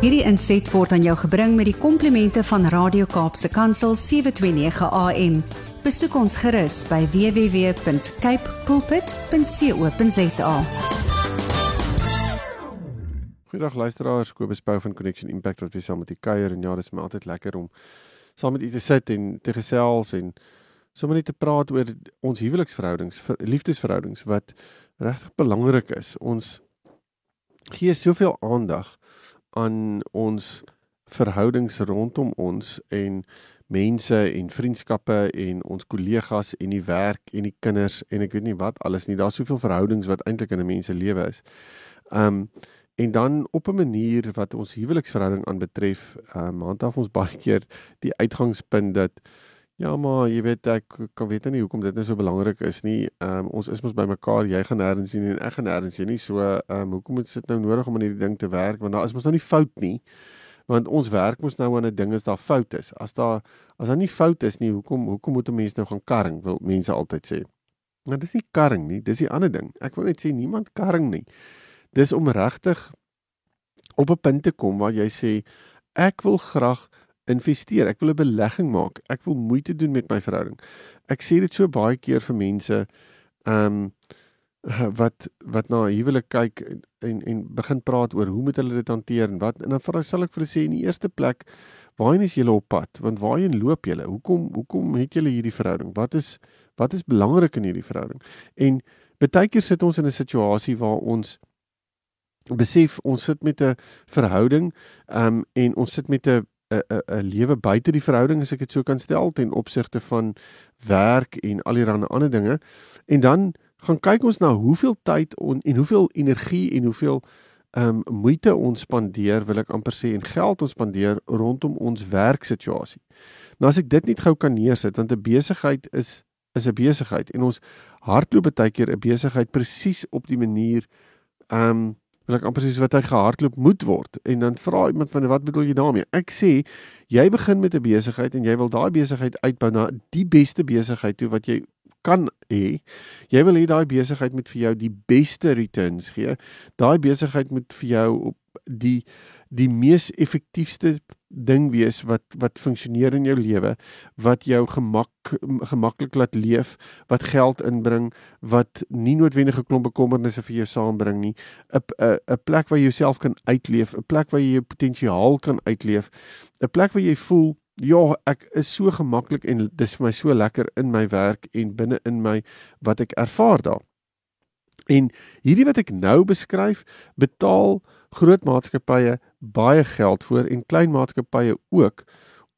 Hierdie inset word aan jou gebring met die komplimente van Radio Kaapse Kansel 729 AM. Besoek ons gerus by www.cape pulpit.co.za. Goeiedag luisteraars, Kobus Pau van Connection Impact wat weer saam met u kuier en ja, dit is my altyd lekker om saam met u te sit en te gesels en sommer net te praat oor ons huweliksverhoudings, liefdesverhoudings wat regtig belangrik is. Ons gee soveel aandag aan ons verhoudings rondom ons en mense en vriendskappe en ons kollegas en die werk en die kinders en ek weet nie wat alles nie. Daar's soveel verhoudings wat eintlik in 'n mens se lewe is. Um en dan op 'n manier wat ons huweliksverhouding aanbetref, um handhaaf ons baie keer die uitgangspunt dat Ja maar jy weet ek kan weet nie hoekom dit nou so belangrik is nie. Ehm um, ons is mos bymekaar, jy gaan nêrens sien en ek gaan nêrens sien nie. So ehm um, hoekom moet dit nou nodig om aan hierdie ding te werk? Want daar is mos nou nie fout nie. Want ons werk mos nou aan 'n ding as daar fout is. As daar as daar nie fout is nie, hoekom hoekom moet 'n mens nou gaan karring? Wil mense altyd sê. Maar dis nie karring nie, dis die ander ding. Ek wil net sê niemand karring nie. Dis om regtig op 'n punt te kom waar jy sê ek wil graag investeer. Ek wil 'n belegging maak. Ek wil moeite doen met my verhouding. Ek sê dit so baie keer vir mense ehm um, wat wat na huwelik kyk en, en en begin praat oor hoe moet hulle dit hanteer en wat en dan vir sal ek vir hulle sê in die eerste plek waarheen is julle op pad? Want waarheen loop julle? Hoekom hoekom het julle hierdie verhouding? Wat is wat is belangrik in hierdie verhouding? En baie keer sit ons in 'n situasie waar ons besef ons sit met 'n verhouding ehm um, en ons sit met 'n 'n 'n lewe buite die verhouding as ek dit so kan stel ten opsigte van werk en al die ander dinge. En dan gaan kyk ons na hoeveel tyd on, en hoeveel energie en hoeveel ehm um, moeite ons spandeer, wil ek amper sê en geld ons spandeer rondom ons werksituasie. Nou as ek dit net gou kan neersit want 'n besigheid is is 'n besigheid en ons hardloop baie keer 'n besigheid presies op die manier ehm um, wil ek amper sê wat hy gehardloop moet word en dan vra iemand van wat bedoel jy daarmee? Ek sê jy begin met 'n besigheid en jy wil daai besigheid uitbou na die beste besigheid toe wat jy kan hê. Jy wil hê daai besigheid moet vir jou die beste returns gee. Daai besigheid moet vir jou op die die mees effektiefste ding wees wat wat funksioneer in jou lewe, wat jou gemak gemaklik laat leef, wat geld inbring, wat nie noodwendige klomp bekommernisse vir jou saambring nie, 'n 'n 'n plek waar jy jouself kan uitleef, 'n plek waar jy jou potensiaal kan uitleef, 'n plek waar jy voel Ja, ek is so gemaklik en dis vir my so lekker in my werk en binne in my wat ek ervaar daar. En hierdie wat ek nou beskryf, betaal groot maatskappye baie geld voor en klein maatskappye ook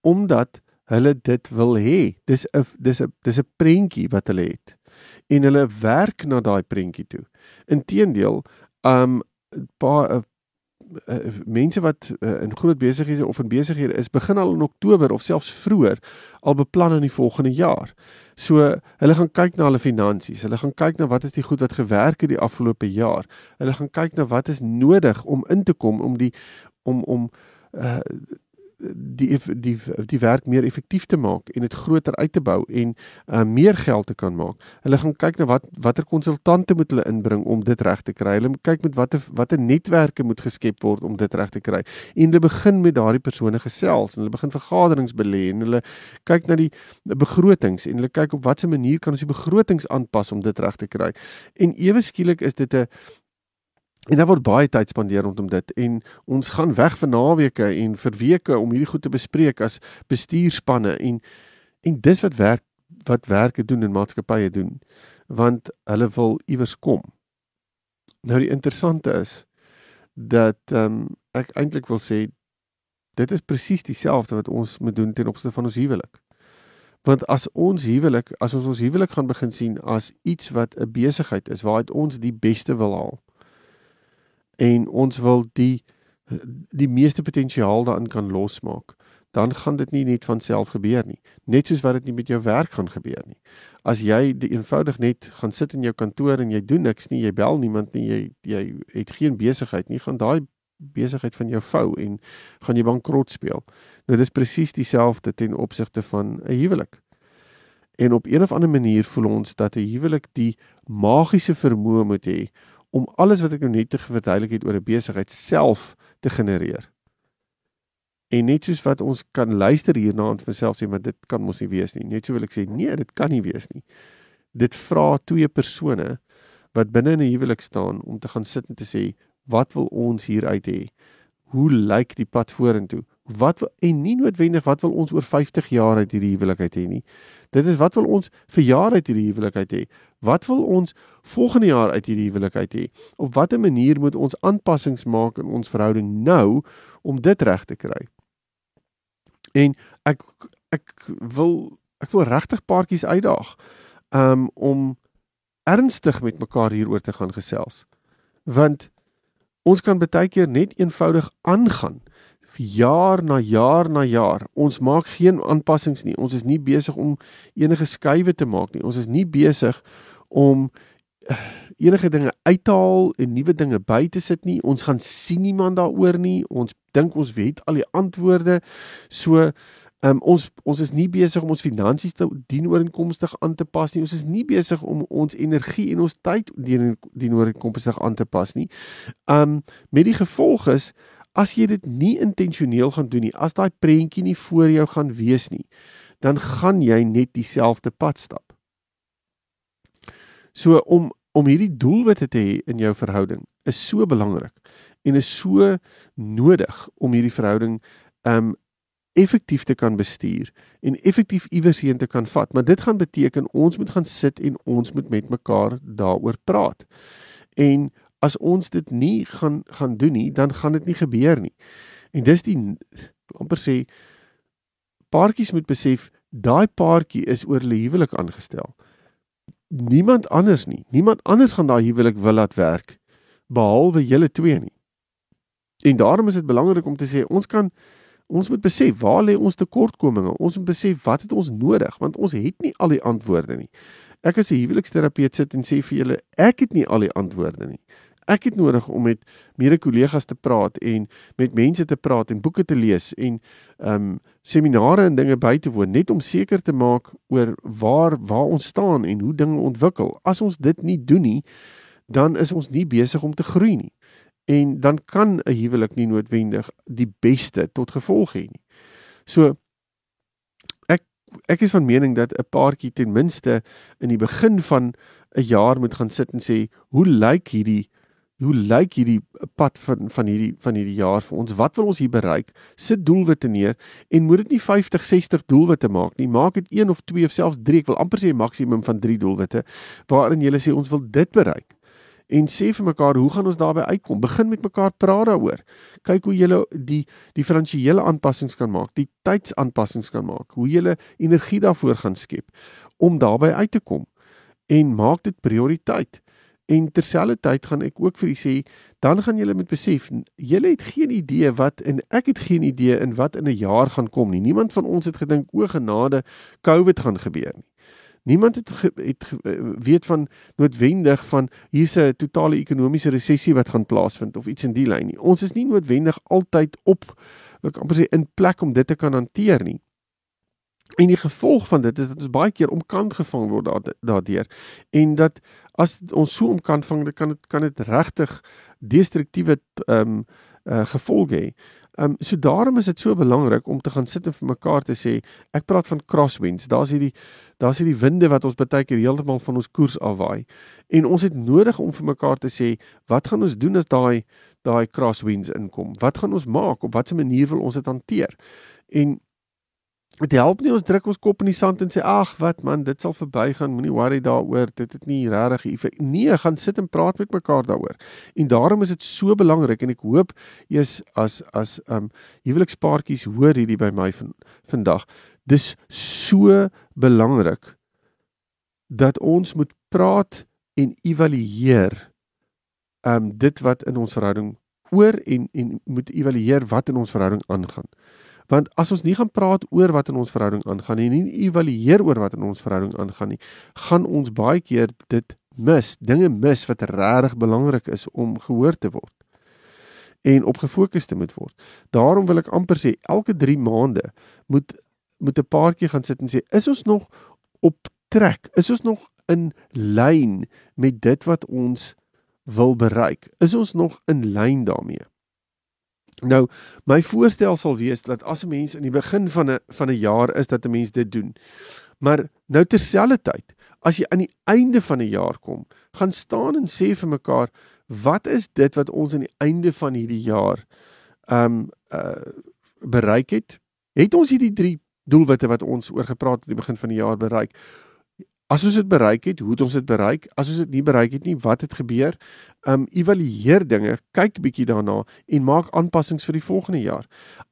omdat hulle dit wil hê. Dis 'n dis 'n dis 'n prentjie wat hulle het. En hulle werk na daai prentjie toe. Inteendeel, um paar uh, mense wat uh, in groot besighede of in besighede is, begin al in Oktober of selfs vroeër al beplan in die volgende jaar. So hulle gaan kyk na hulle finansies. Hulle gaan kyk na wat is die goed wat gewerk het die afgelope jaar. Hulle gaan kyk na wat is nodig om in te kom om die om om uh die die die werk meer effektief te maak en dit groter uit te bou en uh, meer geld te kan maak. Hulle gaan kyk na wat watter konsultante moet hulle inbring om dit reg te kry. Hulle kyk met watter watter netwerke moet geskep word om dit reg te kry. En hulle begin met daardie persone gesels en hulle begin vergaderings belê en hulle kyk na die begrotings en hulle kyk op watter manier kan ons die begrotings aanpas om dit reg te kry. En ewe skielik is dit 'n En daar word baie tyd spandeer rondom dit en ons gaan weg vir naweke en vir weke om hierdie goed te bespreek as bestuurspanne en en dis wat werk wat werke doen en maatskappye doen want hulle wil iewers kom. Nou die interessante is dat ehm um, ek eintlik wil sê dit is presies dieselfde wat ons moet doen ten opsigte van ons huwelik. Want as ons huwelik, as ons ons huwelik gaan begin sien as iets wat 'n besigheid is waaruit ons die beste wil haal en ons wil die die meeste potensiaal daarin kan losmaak, dan gaan dit nie net van self gebeur nie. Net soos wat dit nie met jou werk gaan gebeur nie. As jy eenvoudig net gaan sit in jou kantoor en jy doen niks nie, jy bel niemand nie, jy jy het geen besigheid nie, gaan daai besigheid van jou vou en gaan jy bankrot speel. Nou dis presies dieselfde ten opsigte van 'n huwelik. En op een of ander manier voel ons dat 'n huwelik die magiese vermoë moet hê om alles wat ek nou net verduidelik het oor 'n besigheid self te genereer. En net soos wat ons kan luister hierna en vir self sê maar dit kan mos nie wees nie. Net so wil ek sê nee, dit kan nie wees nie. Dit vra twee persone wat binne in 'n huwelik staan om te gaan sit en te sê wat wil ons hier uit hê? Hoe lyk die pad vorentoe? Wat en nie noodwendig wat wil ons oor 50 jaar uit hierdie huwelik uit hê nie. Dit is wat wil ons vir jaar uit hierdie huwelik uit hê? Wat wil ons volgende jaar uit hierdie huwelik uit hê? Op watter manier moet ons aanpassings maak in ons verhouding nou om dit reg te kry? En ek ek wil ek wil regtig paartjies uitdaag um om ernstig met mekaar hieroor te gaan gesels. Want ons kan baie keer net eenvoudig aangaan vir jaar na jaar na jaar. Ons maak geen aanpassings nie. Ons is nie besig om enige skuwe te maak nie. Ons is nie besig om eh, enige dinge uit te haal en nuwe dinge by te sit nie. Ons gaan sien niemand daaroor nie. Ons dink ons weet al die antwoorde. So Um, ons ons is nie besig om ons finansies te dienooreenkomstig aan te pas nie. Ons is nie besig om ons energie en ons tyd dienooreenkomstig aan te pas nie. Um met die gevolg is as jy dit nie intentioneel gaan doen nie, as daai prentjie nie voor jou gaan wees nie, dan gaan jy net dieselfde pad stap. So om om hierdie doelwitte te hê in jou verhouding is so belangrik en is so nodig om hierdie verhouding um effektief te kan bestuur en effektief iewers heen te kan vat. Maar dit gaan beteken ons moet gaan sit en ons moet met mekaar daaroor praat. En as ons dit nie gaan gaan doen nie, dan gaan dit nie gebeur nie. En dis die amper sê paartjies moet besef daai paartjie is oor hulle huwelik aangestel. Niemand anders nie. Niemand anders gaan daai huwelik wil laat werk behalwe julle twee nie. En daarom is dit belangrik om te sê ons kan Ons moet besef waar lê ons tekortkominge. Ons moet besef wat het ons nodig want ons het nie al die antwoorde nie. Ek as 'n huweliksterapeut sit en sê vir julle, ek het nie al die antwoorde nie. Ek het nodig om met mede kollegas te praat en met mense te praat en boeke te lees en ehm um, seminare en dinge by te woon net om seker te maak oor waar waar ons staan en hoe dinge ontwikkel. As ons dit nie doen nie, dan is ons nie besig om te groei nie en dan kan 'n huwelik nie noodwendig die beste tot gevolg hê nie. So ek ek is van mening dat 'n paartjie ten minste in die begin van 'n jaar moet gaan sit en sê, hoe lyk hierdie hoe lyk hierdie pad van van hierdie van hierdie jaar vir ons? Wat wil ons hier bereik? Sit doelwitte neer en moet dit nie 50, 60 doelwitte maak nie. Maak dit 1 of 2 of selfs 3. Ek wil amper sê maksimum van 3 doelwitte waarin jy sê ons wil dit bereik en sê vir mekaar hoe gaan ons daarby uitkom? Begin met mekaar praat daaroor. Kyk hoe jy die die finansiële aanpassings kan maak, die tydsaanpassings kan maak, hoe jy energie daarvoor gaan skep om daarby uit te kom. En maak dit prioriteit. En terselfdertyd gaan ek ook vir u sê, dan gaan julle met besef, julle het geen idee wat en ek het geen idee in wat in 'n jaar gaan kom nie. Niemand van ons het gedink o genade COVID gaan gebeur nie. Niemand het, het weet van noodwendig van hier's 'n totale ekonomiese resessie wat gaan plaasvind of iets in die lyn nie. Ons is nie noodwendig altyd op ek amper sê in plek om dit te kan hanteer nie. En die gevolg van dit is dat ons baie keer omkant gevang word daardeur en dat as ons so omkant vang, dan kan dit kan dit regtig destruktiewe ehm um, uh, gevolge hê. Ehm um, so daarom is dit so belangrik om te gaan sit en vir mekaar te sê, ek praat van crosswinds. Daar's hierdie daar's hierdie winde wat ons baie keer heeltemal van ons koers afwaai. En ons het nodig om vir mekaar te sê, wat gaan ons doen as daai daai crosswinds inkom? Wat gaan ons maak? Op watter manier wil ons dit hanteer? En Dit help nie ons druk ons kop in die sand en sê ag wat man dit sal verbygaan moenie worry daaroor dit het nie regtig effek nee gaan sit en praat met mekaar daaroor. En daarom is dit so belangrik en ek hoop eers as as um huwelikspaartjies hoor hierdie by my van vandag dis so belangrik dat ons moet praat en evalueer um dit wat in ons verhouding oor en en moet evalueer wat in ons verhouding aangaan Want as ons nie gaan praat oor wat in ons verhouding aangaan nie, nie evalueer oor wat in ons verhouding aangaan nie, gaan ons baie keer dit mis, dinge mis wat regtig belangrik is om gehoor te word en op gefokus te moet word. Daarom wil ek amper sê elke 3 maande moet moet 'n paartjie gaan sit en sê, is ons nog op trek? Is ons nog in lyn met dit wat ons wil bereik? Is ons nog in lyn daarmee? Nou, my voorstel sal wees dat as 'n mens in die begin van 'n van 'n jaar is dat 'n mens dit doen. Maar nou terselfdertyd, as jy aan die einde van 'n jaar kom, gaan staan en sê vir mekaar, wat is dit wat ons aan die einde van hierdie jaar um uh bereik het? Het ons hierdie 3 doelwitte wat ons oor gepraat het aan die begin van die jaar bereik? As ons dit bereik het, hoe het ons dit bereik? As ons dit nie bereik het nie, wat het gebeur? Um evalueer dinge, kyk bietjie daarna en maak aanpassings vir die volgende jaar.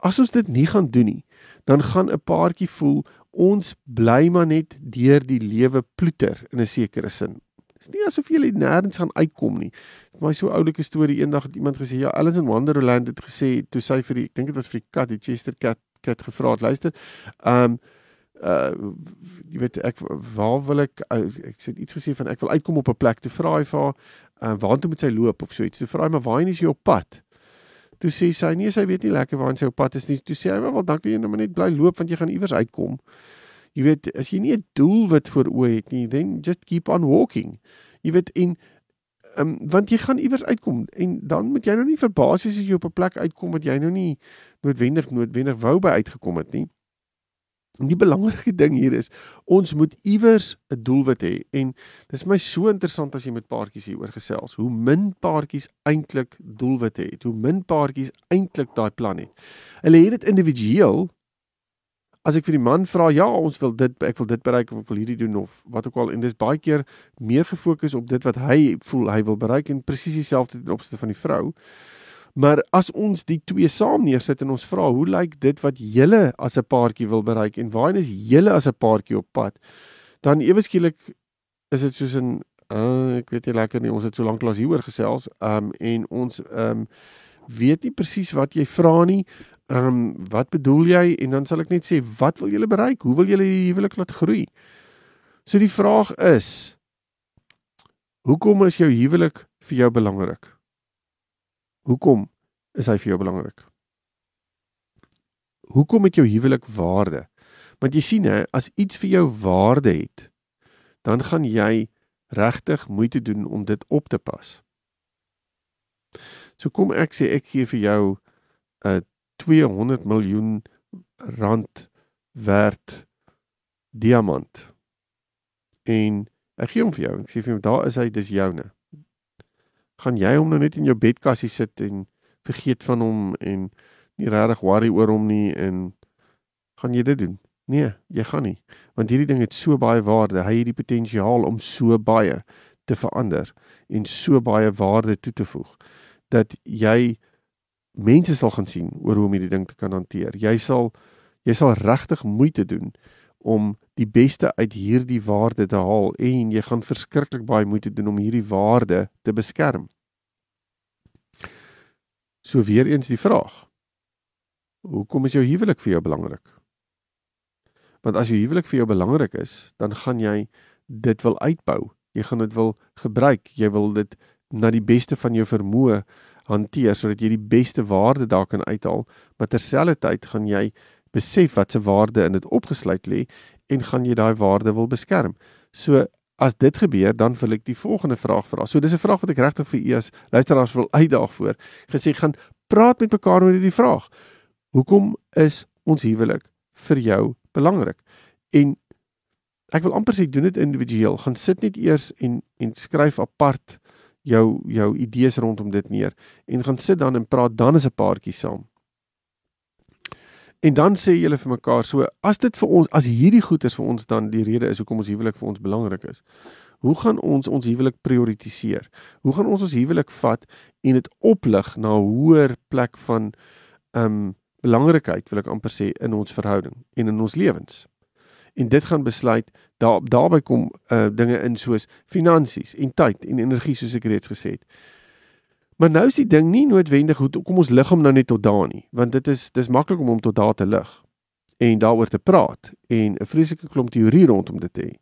As ons dit nie gaan doen nie, dan gaan 'n paartjie voel ons bly maar net deur die lewe ploeter in 'n sekere sin. Dit is nie asof jy nêrens gaan uitkom nie. Maar so oulike storie eendag het iemand gesê, ja, Alice in Wonderland het gesê toe sy vir die ek dink dit was vir die kat, die Chester cat kat gevra het, luister. Um uh jy weet ek waar wil ek uh, ek sê iets gesê van ek wil uitkom op 'n plek toe vra hy vir uh, waartoe moet sy loop? of so iets. Toe vra hy maar waarheen is jy op pad? Toe sê sy nee sy weet nie lekker waarheen sy op pad is nie. Toe sê hy wel dan kan jy nou net bly loop want jy gaan iewers uitkom. Jy weet as jy nie 'n doel wat voor oë het nie then just keep on walking. Jy weet en um, want jy gaan iewers uitkom en dan moet jy nou nie verbaas wees as jy op 'n plek uitkom wat jy nou nie noodwendig noodwendig wou by uitgekom het nie die belangrike ding hier is ons moet iewers 'n doelwit hê en dis my so interessant as jy met paartjies hieroor gesels. Hoe min paartjies eintlik doelwitte het. Hoe min paartjies eintlik daai plan het. Hulle het dit individueel. As ek vir die man vra, ja, ons wil dit ek wil dit bereik of ek wil hierdie doen of wat ook al en dis baie keer meer gefokus op dit wat hy voel hy wil bereik en presies dieselfde ten opsigte van die vrou. Maar as ons die twee saam neersit en ons vra hoe lyk dit wat julle as 'n paartjie wil bereik en waarheen is julle as 'n paartjie op pad? Dan ewe skielik is dit soos 'n uh, ek weet nie lekker nie, ons het so lank lank hieroor gesels, um en ons um weet nie presies wat jy vra nie. Um wat bedoel jy? En dan sal ek net sê, wat wil julle bereik? Hoe wil julle die huwelik laat groei? So die vraag is Hoekom is jou huwelik vir jou belangrik? Hoekom is hy vir jou belangrik? Hoekom het jou huwelik waarde? Want jy sien hè, as iets vir jou waarde het, dan gaan jy regtig moeite doen om dit op te pas. So kom ek sê ek gee vir jou 'n 200 miljoen rand werd diamant. En ek gee hom vir jou. Ek sê vir jou daar is hy, dis joune gaan jy hom nou net in jou bedkassie sit en vergeet van hom en nie regtig worry oor hom nie en gaan jy dit doen? Nee, jy gaan nie. Want hierdie ding het so baie waarde. Hy het die potensiaal om so baie te verander en so baie waarde toe te voeg dat jy mense sal gaan sien oor hoe om hierdie ding te kan hanteer. Jy sal jy sal regtig moeite doen om die beste uit hierdie waarde te haal en jy gaan verskriklik baie moeite doen om hierdie waarde te beskerm. So weer eens die vraag. Hoekom is jou huwelik vir jou belangrik? Want as jou huwelik vir jou belangrik is, dan gaan jy dit wil uitbou. Jy gaan dit wil gebruik. Jy wil dit na die beste van jou vermoë hanteer sodat jy die beste waarde daar kan uithaal, maar terselfdertyd gaan jy besef wat se waarde in dit opgesluit lê en gaan jy daai waarde wil beskerm. So as dit gebeur, dan wil ek die volgende vraag vra. So dis 'n vraag wat ek regtig vir u as luisteraars wil uitdaag voor. Gesê gaan praat met mekaar oor hierdie vraag. Hoekom is ons huwelik vir jou belangrik? En ek wil amper sê doen dit individueel. Gaan sit net eers en en skryf apart jou jou idees rondom dit neer en gaan sit dan en praat dan as 'n paartjie saam. En dan sê julle vir mekaar so as dit vir ons as hierdie goed is vir ons dan die rede is hoekom ons huwelik vir ons belangrik is. Hoe gaan ons ons huwelik prioritiseer? Hoe gaan ons ons huwelik vat en dit oplig na 'n hoër plek van ehm um, belangrikheid wil ek amper sê in ons verhouding en in ons lewens. En dit gaan besluit daar daarby kom uh dinge in soos finansies en tyd en energie soos ek reeds gesê het. Maar nou is die ding nie noodwendig hoe kom ons lig hom nou net tot daar nie, want dit is dis maklik om hom tot daar te lig en daaroor te praat en 'n vreeslike klomp teorie rondom dit te hê.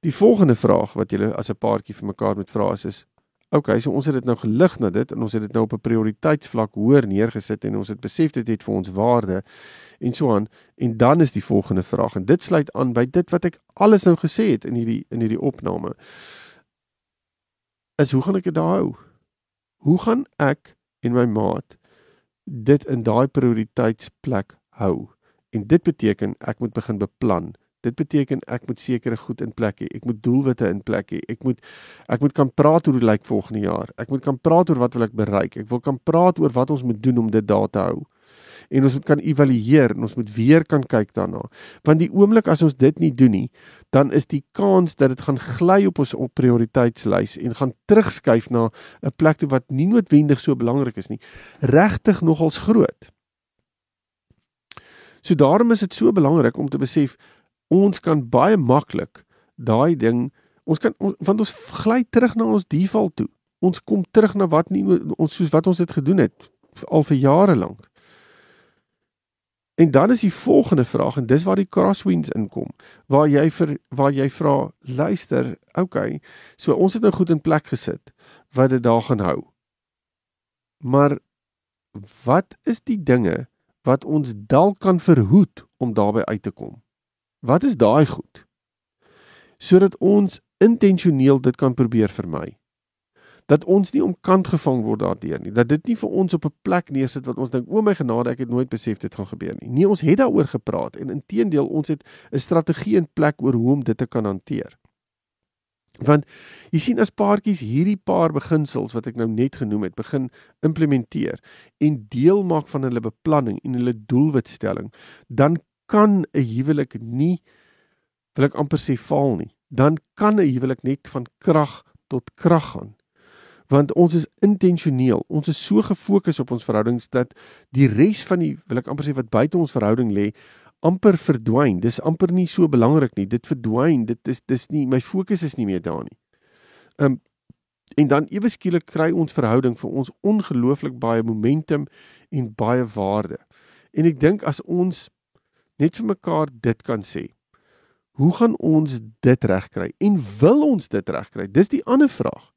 Die volgende vraag wat julle as 'n paartjie vir mekaar moet vra is is okay, so ons het dit nou gelig na dit en ons het dit nou op 'n prioriteitsvlak hoër neergesit en ons het besef dit het vir ons waarde en so aan en dan is die volgende vraag en dit sluit aan by dit wat ek alles nou gesê het in hierdie in hierdie opname is hoe gaan ek dit daar hou? Hoe gaan ek en my maat dit in daai prioriteitsplek hou. En dit beteken ek moet begin beplan. Dit beteken ek moet sekere goed in plek hê. Ek moet doelwitte in plek hê. Ek moet ek moet kan praat oor hoe lyk volgende jaar. Ek moet kan praat oor wat wil ek bereik. Ek wil kan praat oor wat ons moet doen om dit daar te hou en ons moet kan evalueer en ons moet weer kan kyk daarna. Want die oomblik as ons dit nie doen nie, dan is die kans dat dit gaan gly op ons op prioriteitslys en gaan terugskuif na 'n plek toe wat nie noodwendig so belangrik is nie, regtig nogals groot. So daarom is dit so belangrik om te besef ons kan baie maklik daai ding ons kan want ons gly terug na ons default toe. Ons kom terug na wat nie ons soos wat ons dit gedoen het al vir jare lank. En dan is die volgende vraag en dis waar die crosswinds inkom, waar jy vir waar jy vra, luister, okay, so ons het nou goed in plek gesit wat dit daar gaan hou. Maar wat is die dinge wat ons dalk kan verhoed om daarby uit te kom? Wat is daai goed? Sodat ons intentioneel dit kan probeer vermy dat ons nie omkant gevang word daardeur nie. Dat dit nie vir ons op 'n plek neersit wat ons dink o my genade ek het nooit besef dit gaan gebeur nie. Nee, ons het daaroor gepraat en inteendeel ons het 'n strategie in plek oor hoe om dit te kan hanteer. Want jy sien as paartjies hierdie paar beginsels wat ek nou net genoem het begin implementeer en deel maak van hulle beplanning en hulle doelwitstelling, dan kan 'n huwelik nie wil ek amper sê faal nie. Dan kan 'n huwelik net van krag tot krag gaan want ons is intentioneel. Ons is so gefokus op ons verhoudings dat die res van die wil ek amper sê wat buite ons verhouding lê amper verdwyn. Dis amper nie so belangrik nie. Dit verdwyn. Dit is dis nie my fokus is nie meer daar nie. Um en dan ewe skielik kry ons verhouding vir ons ongelooflik baie momentum en baie waarde. En ek dink as ons net vir mekaar dit kan sê. Hoe gaan ons dit regkry? En wil ons dit regkry? Dis die ander vraag.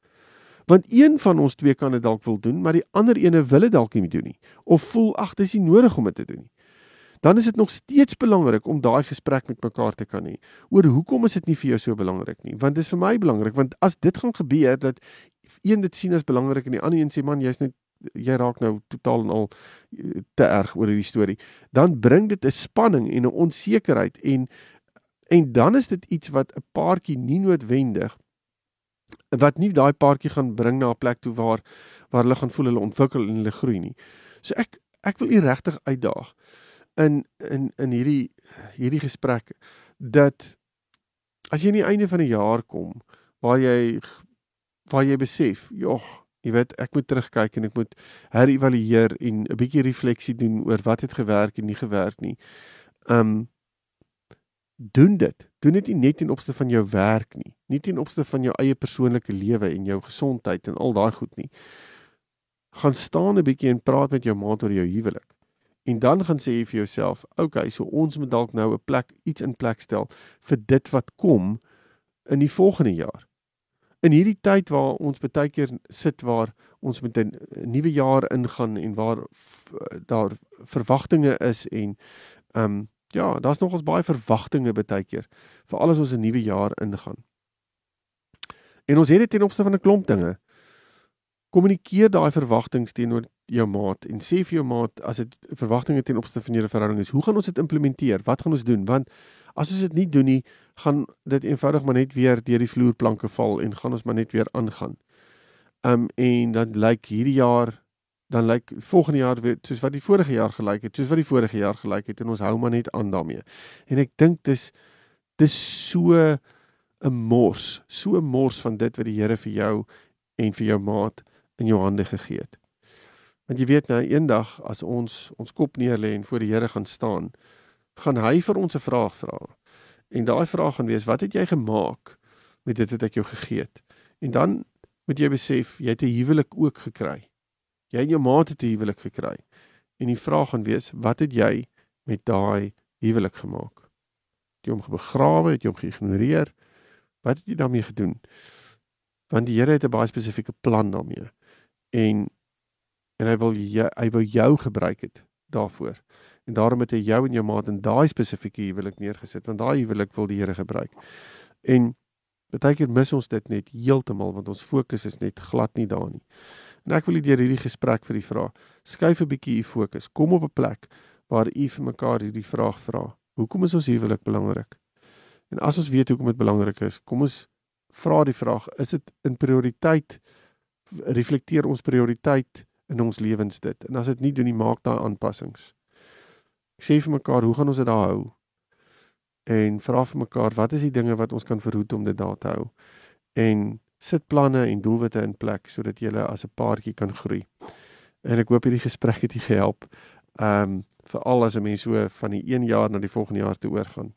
Want een van ons twee kan dit dalk wil doen, maar die ander ene wil dit dalk nie doen nie of voel ag, dis nie nodig om dit te doen nie. Dan is dit nog steeds belangrik om daai gesprek met mekaar te kan hê. Oor hoekom is dit nie vir jou so belangrik nie? Want dit is vir my belangrik want as dit gaan gebeur dat een dit sien as belangrik en die ander een sê man, jy's net jy raak nou totaal en al eh, te erg oor hierdie storie, dan bring dit 'n spanning en 'n onsekerheid en en dan is dit iets wat 'n paartjie nie noodwendig wat nie daai paartjie gaan bring na 'n plek toe waar waar hulle gaan voel hulle ontwikkel en hulle groei nie. So ek ek wil u regtig uitdaag in in in hierdie hierdie gesprek dat as jy aan die einde van die jaar kom waar jy waar jy besef, jogg, jy weet, ek moet terugkyk en ek moet herëvalueer en 'n bietjie refleksie doen oor wat het gewerk en nie gewerk nie. Um doen dit. Doen dit nie net ten opsigte van jou werk nie, nie ten opsigte van jou eie persoonlike lewe en jou gesondheid en al daai goed nie. Gaan staan 'n bietjie en praat met jou maat oor jou huwelik. En dan gaan sê jy vir jouself, "Oké, okay, so ons moet dalk nou 'n plek iets in plek stel vir dit wat kom in die volgende jaar." In hierdie tyd waar ons baie keer sit waar ons met 'n nuwe jaar ingaan en waar daar verwagtinge is en ehm um, ja, daar's nog ons baie verwagtinge baie keer vir alles ons 'n nuwe jaar ingaan. En ons het dit ten opsigte van 'n klomp dinge. Kommunikeer daai verwagtinge teenoor jou maat en sê vir jou maat as dit verwagtinge ten opsigte van julle verhouding is, hoe gaan ons dit implementeer? Wat gaan ons doen? Want as ons dit nie doen nie, gaan dit eenvoudig maar net weer deur die vloerplanke val en gaan ons maar net weer aangaan. Um en dan lyk like hierdie jaar dan lyk volgende jaar weer soos wat die vorige jaar gelyk het, soos wat die vorige jaar gelyk het en ons hou maar net aan daarmee. En ek dink dis dis so 'n mors, so 'n mors van dit wat die Here vir jou en vir jou maat in jou hande gegee het. Want jy weet nou eendag as ons ons kop neer lê en voor die Here gaan staan, gaan hy vir ons 'n vraag vra. En daai vraag gaan wees: "Wat het jy gemaak met dit wat ek jou gegee het?" En dan moet jy besef jy het 'n huwelik ook gekry. Jy en jou maat het 'n huwelik gekry. En die vraag gaan wees, wat het jy met daai huwelik gemaak? Het jy hom begrawe, het jy hom geïgnoreer? Wat het jy daarmee gedoen? Want die Here het 'n baie spesifieke plan daarmee. En en hy wil jy, hy wil jou gebruik het daarvoor. En daarom het hy jou en jou maat in daai spesifieke huwelik neergesit, want daai huwelik wil die Here gebruik. En baie keer mis ons dit net heeltemal want ons fokus is net glad nie daar nie. En ek wil deur hierdie gesprek vir u vra, skuif 'n bietjie u fokus. Kom op 'n plek waar u vir mekaar hierdie vraag vra. Hoekom is ons huwelik belangrik? En as ons weet hoekom dit belangrik is, kom ons vra die vraag, is dit in prioriteit reflekteer ons prioriteit in ons lewens dit? En as dit nie doen nie, maak daai aanpassings. Ek sê vir mekaar, hoe gaan ons dit daar hou? En vra vir mekaar, wat is die dinge wat ons kan verhoed om dit daar te hou? En sit planne en doelwitte in plek sodat jy as 'n paartjie kan groei. En ek hoop hierdie gesprek het jou gehelp. Ehm um, veral as 'n mens so van die 1 jaar na die volgende jaar toe oorgaan.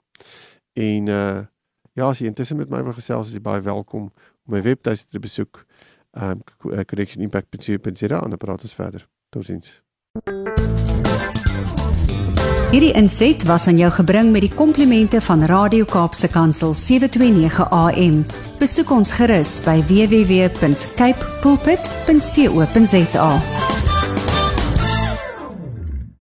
En uh ja, as jy intussen met my wil gesels, is jy baie welkom om my webtuiste te besoek. Ehm um, connectionimpact.co.za en dan praat ons verder. Totsiens. Hierdie inset was aan jou gebring met die komplimente van Radio Kaapse Kansel 729 AM. Besoek ons gerus by www.cape pulpit.co.za.